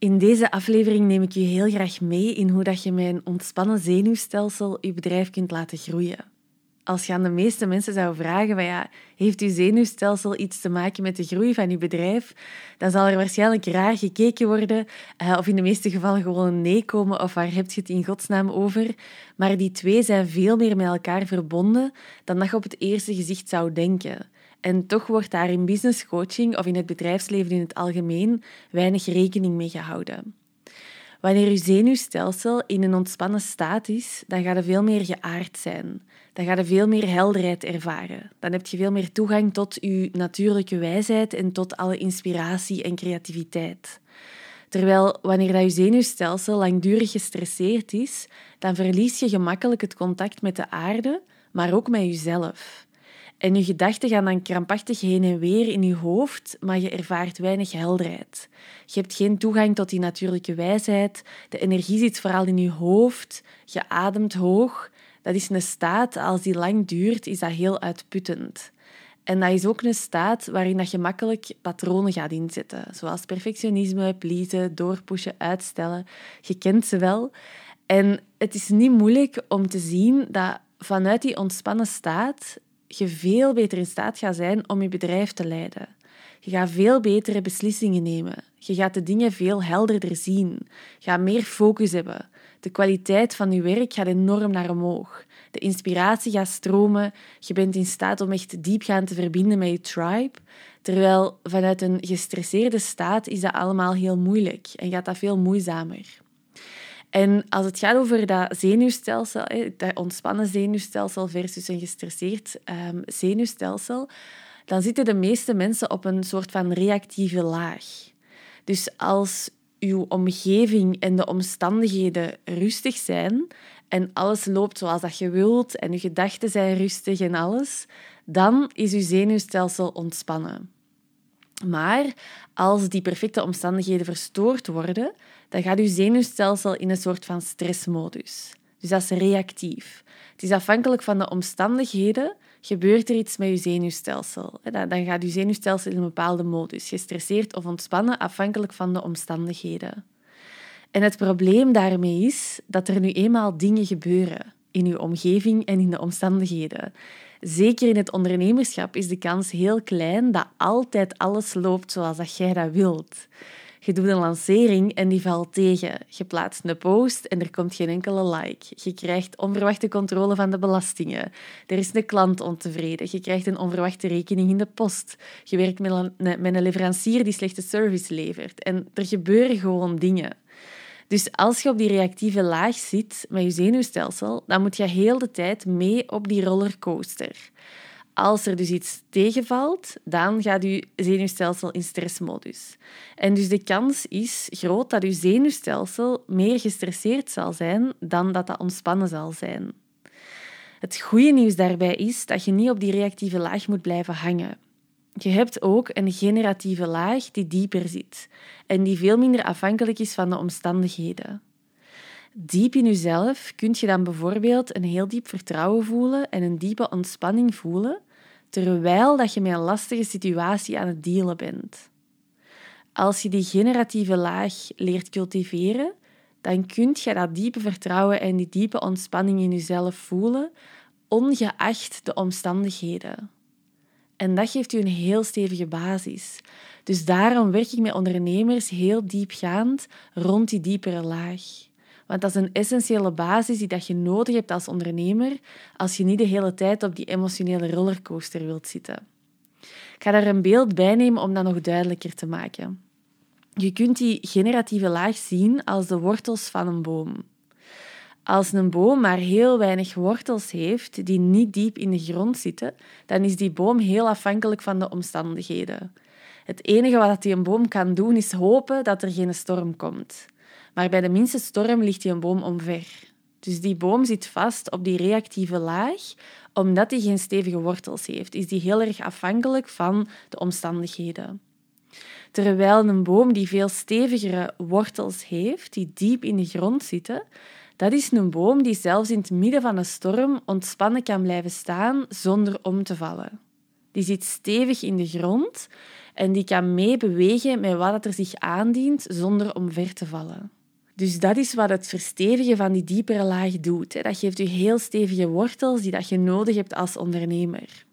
In deze aflevering neem ik je heel graag mee in hoe dat je met een ontspannen zenuwstelsel je bedrijf kunt laten groeien. Als je aan de meeste mensen zou vragen, ja, heeft uw zenuwstelsel iets te maken met de groei van uw bedrijf, dan zal er waarschijnlijk raar gekeken worden, eh, of in de meeste gevallen gewoon een nee komen, of waar heb je het in godsnaam over? Maar die twee zijn veel meer met elkaar verbonden dan dat je op het eerste gezicht zou denken. En toch wordt daar in business coaching of in het bedrijfsleven in het algemeen weinig rekening mee gehouden. Wanneer je zenuwstelsel in een ontspannen staat is, dan gaat je veel meer geaard zijn. Dan ga je veel meer helderheid ervaren. Dan heb je veel meer toegang tot je natuurlijke wijsheid en tot alle inspiratie en creativiteit. Terwijl wanneer dat je zenuwstelsel langdurig gestresseerd is, dan verlies je gemakkelijk het contact met de aarde, maar ook met jezelf. En je gedachten gaan dan krampachtig heen en weer in je hoofd, maar je ervaart weinig helderheid. Je hebt geen toegang tot die natuurlijke wijsheid. De energie zit vooral in je hoofd. Je ademt hoog. Dat is een staat, als die lang duurt, is dat heel uitputtend. En dat is ook een staat waarin dat je makkelijk patronen gaat inzetten, zoals perfectionisme, pleasen, doorpushen, uitstellen. Je kent ze wel. En het is niet moeilijk om te zien dat vanuit die ontspannen staat je veel beter in staat gaat zijn om je bedrijf te leiden. Je gaat veel betere beslissingen nemen. Je gaat de dingen veel helderder zien. Je gaat meer focus hebben. De kwaliteit van je werk gaat enorm naar omhoog. De inspiratie gaat stromen. Je bent in staat om echt diepgaand te verbinden met je tribe. Terwijl vanuit een gestresseerde staat is dat allemaal heel moeilijk en gaat dat veel moeizamer. En als het gaat over dat zenuwstelsel, dat ontspannen zenuwstelsel versus een gestresseerd um, zenuwstelsel, dan zitten de meeste mensen op een soort van reactieve laag. Dus als uw omgeving en de omstandigheden rustig zijn en alles loopt zoals dat je wilt en uw gedachten zijn rustig en alles, dan is uw zenuwstelsel ontspannen. Maar als die perfecte omstandigheden verstoord worden, dan gaat uw zenuwstelsel in een soort van stressmodus. Dus dat is reactief. Het is afhankelijk van de omstandigheden gebeurt er iets met je zenuwstelsel. Dan gaat je zenuwstelsel in een bepaalde modus, gestresseerd of ontspannen, afhankelijk van de omstandigheden. En het probleem daarmee is dat er nu eenmaal dingen gebeuren in uw omgeving en in de omstandigheden. Zeker in het ondernemerschap is de kans heel klein dat altijd alles loopt zoals dat jij dat wilt. Je doet een lancering en die valt tegen. Je plaatst een post en er komt geen enkele like. Je krijgt onverwachte controle van de belastingen. Er is een klant ontevreden. Je krijgt een onverwachte rekening in de post. Je werkt met een, met een leverancier die slechte service levert. En er gebeuren gewoon dingen. Dus als je op die reactieve laag zit met je zenuwstelsel, dan moet je heel de tijd mee op die rollercoaster. Als er dus iets tegenvalt, dan gaat je zenuwstelsel in stressmodus. En dus de kans is groot dat je zenuwstelsel meer gestresseerd zal zijn dan dat dat ontspannen zal zijn. Het goede nieuws daarbij is dat je niet op die reactieve laag moet blijven hangen. Je hebt ook een generatieve laag die dieper zit en die veel minder afhankelijk is van de omstandigheden. Diep in jezelf kun je dan bijvoorbeeld een heel diep vertrouwen voelen en een diepe ontspanning voelen, terwijl dat je met een lastige situatie aan het dealen bent. Als je die generatieve laag leert cultiveren, dan kun je dat diepe vertrouwen en die diepe ontspanning in jezelf voelen, ongeacht de omstandigheden. En dat geeft u een heel stevige basis. Dus daarom werk ik met ondernemers heel diepgaand rond die diepere laag. Want dat is een essentiële basis die dat je nodig hebt als ondernemer als je niet de hele tijd op die emotionele rollercoaster wilt zitten. Ik ga daar een beeld bij nemen om dat nog duidelijker te maken. Je kunt die generatieve laag zien als de wortels van een boom. Als een boom maar heel weinig wortels heeft die niet diep in de grond zitten, dan is die boom heel afhankelijk van de omstandigheden. Het enige wat die een boom kan doen is hopen dat er geen storm komt. Maar bij de minste storm ligt die een boom omver. Dus die boom zit vast op die reactieve laag, omdat hij geen stevige wortels heeft. Is die heel erg afhankelijk van de omstandigheden. Terwijl een boom die veel stevigere wortels heeft, die diep in de grond zitten, dat is een boom die zelfs in het midden van een storm ontspannen kan blijven staan zonder om te vallen. Die zit stevig in de grond en die kan meebewegen met wat er zich aandient zonder omver te vallen. Dus dat is wat het verstevigen van die diepere laag doet. Dat geeft je heel stevige wortels die dat je nodig hebt als ondernemer.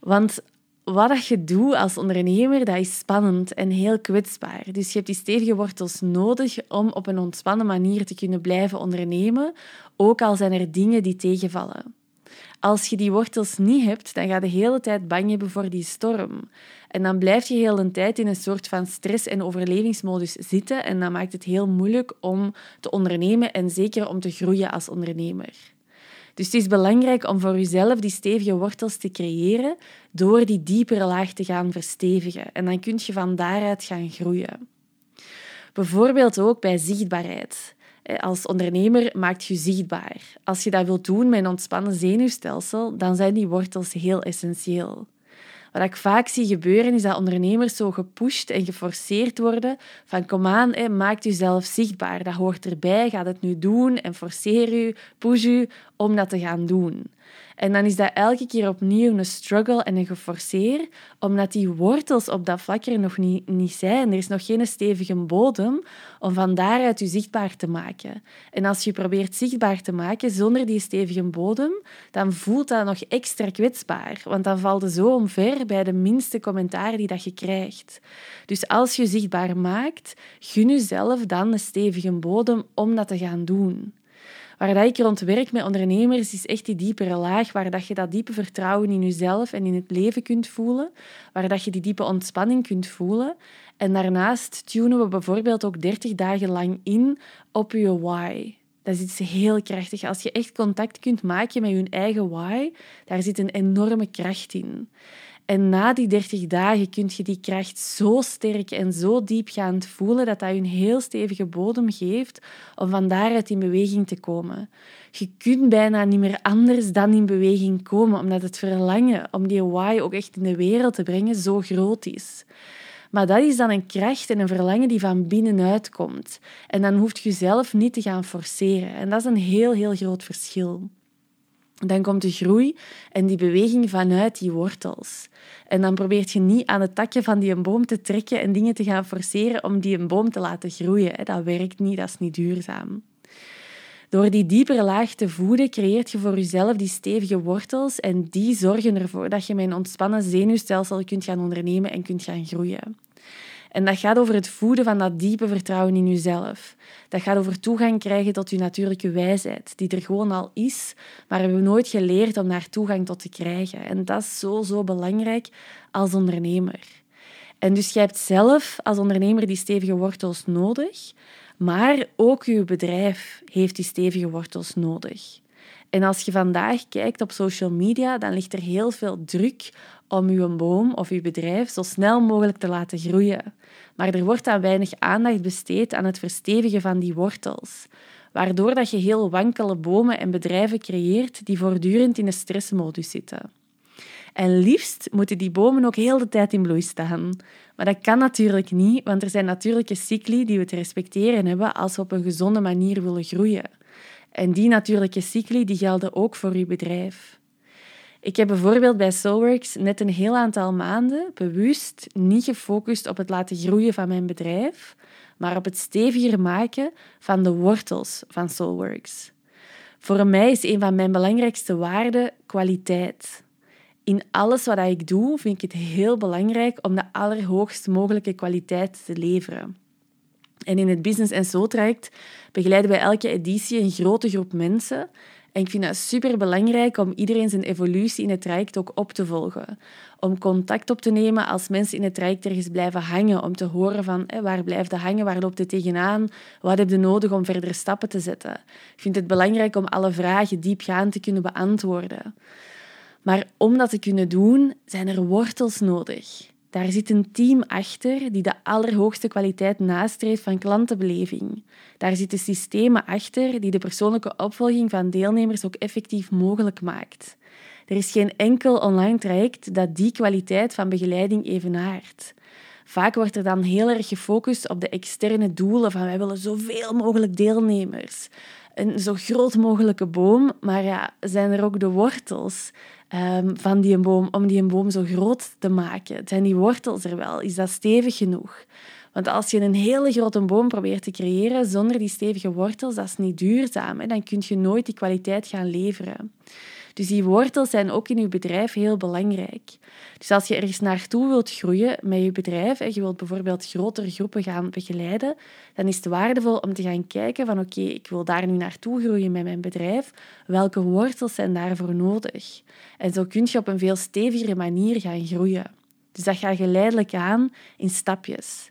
Want wat dat je doet als ondernemer, dat is spannend en heel kwetsbaar. Dus je hebt die stevige wortels nodig om op een ontspannen manier te kunnen blijven ondernemen, ook al zijn er dingen die tegenvallen. Als je die wortels niet hebt, dan ga je de hele tijd bang hebben voor die storm. En dan blijf je heel de tijd in een soort van stress- en overlevingsmodus zitten en dan maakt het heel moeilijk om te ondernemen en zeker om te groeien als ondernemer. Dus het is belangrijk om voor jezelf die stevige wortels te creëren door die diepere laag te gaan verstevigen. En dan kun je van daaruit gaan groeien. Bijvoorbeeld ook bij zichtbaarheid. Als ondernemer maakt je zichtbaar. Als je dat wilt doen met een ontspannen zenuwstelsel, dan zijn die wortels heel essentieel. Wat ik vaak zie gebeuren, is dat ondernemers zo gepusht en geforceerd worden van kom aan, maak jezelf zichtbaar. Dat hoort erbij, ga het nu doen en forceer u, push u om dat te gaan doen. En dan is dat elke keer opnieuw een struggle en een geforceer, omdat die wortels op dat vlak er nog niet, niet zijn. Er is nog geen stevige bodem om van daaruit je zichtbaar te maken. En als je probeert zichtbaar te maken zonder die stevige bodem, dan voelt dat nog extra kwetsbaar, want dan valt het zo omver bij de minste commentaar die dat je krijgt. Dus als je zichtbaar maakt, gun jezelf dan een stevige bodem om dat te gaan doen. Waar dat ik rond werk met ondernemers is echt die diepere laag, waar dat je dat diepe vertrouwen in jezelf en in het leven kunt voelen, waar dat je die diepe ontspanning kunt voelen. En daarnaast tunen we bijvoorbeeld ook 30 dagen lang in op je why. Dat is iets heel krachtig. Als je echt contact kunt maken met je eigen why, daar zit een enorme kracht in. En na die 30 dagen kun je die kracht zo sterk en zo diep gaan voelen dat dat je een heel stevige bodem geeft om van daaruit in beweging te komen. Je kunt bijna niet meer anders dan in beweging komen, omdat het verlangen om die why ook echt in de wereld te brengen zo groot is. Maar dat is dan een kracht en een verlangen die van binnenuit komt. En dan hoeft je zelf niet te gaan forceren. En dat is een heel, heel groot verschil. Dan komt de groei en die beweging vanuit die wortels. En dan probeert je niet aan het takje van die boom te trekken en dingen te gaan forceren om die een boom te laten groeien. Dat werkt niet, dat is niet duurzaam. Door die diepere laag te voeden, creëert je voor jezelf die stevige wortels en die zorgen ervoor dat je een ontspannen zenuwstelsel kunt gaan ondernemen en kunt gaan groeien. En dat gaat over het voeden van dat diepe vertrouwen in jezelf. Dat gaat over toegang krijgen tot je natuurlijke wijsheid, die er gewoon al is, maar we hebben nooit geleerd om daar toegang tot te krijgen. En dat is zo, zo belangrijk als ondernemer. En dus jij hebt zelf als ondernemer die stevige wortels nodig, maar ook je bedrijf heeft die stevige wortels nodig. En als je vandaag kijkt op social media, dan ligt er heel veel druk om je boom of je bedrijf zo snel mogelijk te laten groeien. Maar er wordt dan weinig aandacht besteed aan het verstevigen van die wortels, waardoor dat je heel wankele bomen en bedrijven creëert die voortdurend in een stressmodus zitten. En liefst moeten die bomen ook heel de tijd in bloei staan. Maar dat kan natuurlijk niet, want er zijn natuurlijke cycli die we te respecteren hebben als we op een gezonde manier willen groeien. En die natuurlijke cycli die gelden ook voor je bedrijf. Ik heb bijvoorbeeld bij Soulworks net een heel aantal maanden bewust niet gefocust op het laten groeien van mijn bedrijf, maar op het steviger maken van de wortels van Soulworks. Voor mij is een van mijn belangrijkste waarden kwaliteit. In alles wat ik doe, vind ik het heel belangrijk om de allerhoogst mogelijke kwaliteit te leveren. En in het Business en Soul traject begeleiden wij elke editie een grote groep mensen en ik vind het super belangrijk om iedereen zijn evolutie in het traject ook op te volgen. Om contact op te nemen als mensen in het traject ergens blijven hangen. Om te horen van waar blijft het hangen, waar loopt het tegenaan, wat heb je nodig om verdere stappen te zetten. Ik vind het belangrijk om alle vragen diepgaand te kunnen beantwoorden. Maar om dat te kunnen doen, zijn er wortels nodig. Daar zit een team achter die de allerhoogste kwaliteit nastreeft van klantenbeleving. Daar zitten systemen achter die de persoonlijke opvolging van deelnemers ook effectief mogelijk maakt. Er is geen enkel online traject dat die kwaliteit van begeleiding evenaart. Vaak wordt er dan heel erg gefocust op de externe doelen van wij willen zoveel mogelijk deelnemers. een zo groot mogelijke boom, maar ja, zijn er ook de wortels ehm, van die boom om die boom zo groot te maken? Zijn die wortels er wel? Is dat stevig genoeg? Want als je een hele grote boom probeert te creëren zonder die stevige wortels, dat is niet duurzaam. Hè? Dan kun je nooit die kwaliteit gaan leveren. Dus die wortels zijn ook in je bedrijf heel belangrijk. Dus als je ergens naartoe wilt groeien met je bedrijf, en je wilt bijvoorbeeld grotere groepen gaan begeleiden, dan is het waardevol om te gaan kijken van oké, ik wil daar nu naartoe groeien met mijn bedrijf. Welke wortels zijn daarvoor nodig? En zo kun je op een veel stevigere manier gaan groeien. Dus dat gaat geleidelijk aan in stapjes.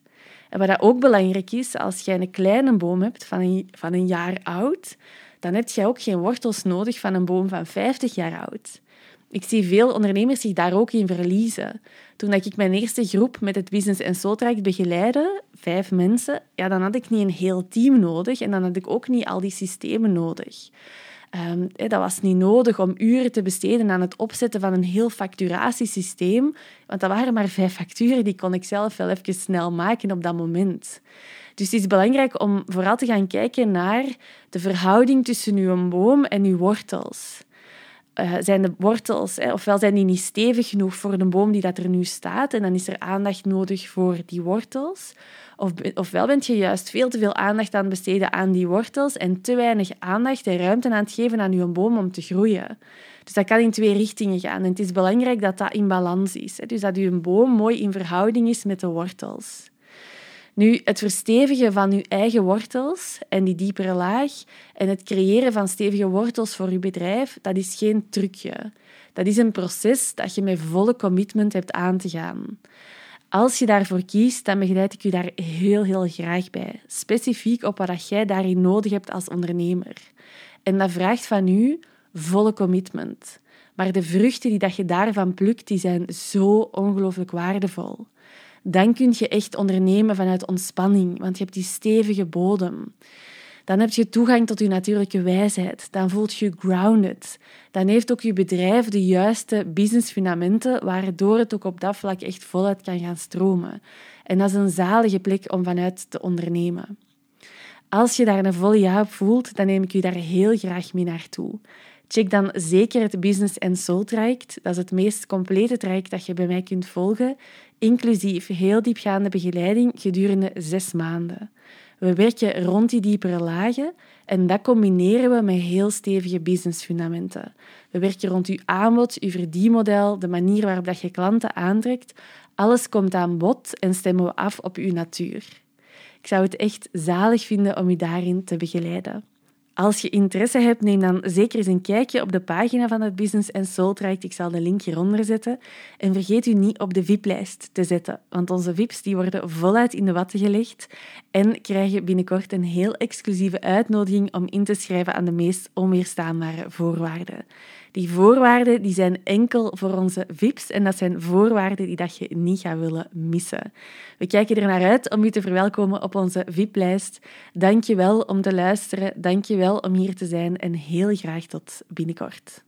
En wat ook belangrijk is, als jij een kleine boom hebt van van een jaar oud, dan heb je ook geen wortels nodig van een boom van 50 jaar oud. Ik zie veel ondernemers zich daar ook in verliezen. Toen ik mijn eerste groep met het Business en Soul Traject begeleidde, vijf mensen, ja, dan had ik niet een heel team nodig en dan had ik ook niet al die systemen nodig. Um, dat was niet nodig om uren te besteden aan het opzetten van een heel facturatiesysteem, want dat waren maar vijf facturen, die kon ik zelf wel even snel maken op dat moment. Dus het is belangrijk om vooral te gaan kijken naar de verhouding tussen uw boom en uw wortels. Uh, zijn de wortels, hè, ofwel zijn die niet stevig genoeg voor de boom die dat er nu staat, en dan is er aandacht nodig voor die wortels. Of, ofwel bent je juist veel te veel aandacht aan het besteden aan die wortels en te weinig aandacht en ruimte aan het geven aan je boom om te groeien. Dus dat kan in twee richtingen gaan. En het is belangrijk dat dat in balans is. Hè. Dus dat je boom mooi in verhouding is met de wortels. Nu, het verstevigen van uw eigen wortels en die diepere laag en het creëren van stevige wortels voor uw bedrijf, dat is geen trucje. Dat is een proces dat je met volle commitment hebt aan te gaan. Als je daarvoor kiest, dan begeleid ik je daar heel, heel graag bij. Specifiek op wat jij daarin nodig hebt als ondernemer. En dat vraagt van u volle commitment. Maar de vruchten die dat je daarvan plukt, die zijn zo ongelooflijk waardevol dan kun je echt ondernemen vanuit ontspanning, want je hebt die stevige bodem. Dan heb je toegang tot je natuurlijke wijsheid. Dan voelt je grounded. Dan heeft ook je bedrijf de juiste businessfundamenten, waardoor het ook op dat vlak echt voluit kan gaan stromen. En dat is een zalige plek om vanuit te ondernemen. Als je daar een volle ja op voelt, dan neem ik je daar heel graag mee naartoe. Check dan zeker het Business and Soul traject. Dat is het meest complete traject dat je bij mij kunt volgen, inclusief heel diepgaande begeleiding gedurende zes maanden. We werken rond die diepere lagen en dat combineren we met heel stevige businessfundamenten. We werken rond uw aanbod, uw verdienmodel, de manier waarop dat je klanten aantrekt. Alles komt aan bod en stemmen we af op uw natuur. Ik zou het echt zalig vinden om u daarin te begeleiden. Als je interesse hebt, neem dan zeker eens een kijkje op de pagina van het Business Soul Traject. Ik zal de link hieronder zetten. En vergeet u niet op de VIP-lijst te zetten, want onze VIP's die worden voluit in de watten gelegd en krijgen binnenkort een heel exclusieve uitnodiging om in te schrijven aan de meest onweerstaanbare voorwaarden. Die voorwaarden die zijn enkel voor onze VIP's en dat zijn voorwaarden die dat je niet gaat willen missen. We kijken er naar uit om u te verwelkomen op onze VIP-lijst. Dank je wel om te luisteren. Dank je wel om hier te zijn en heel graag tot binnenkort.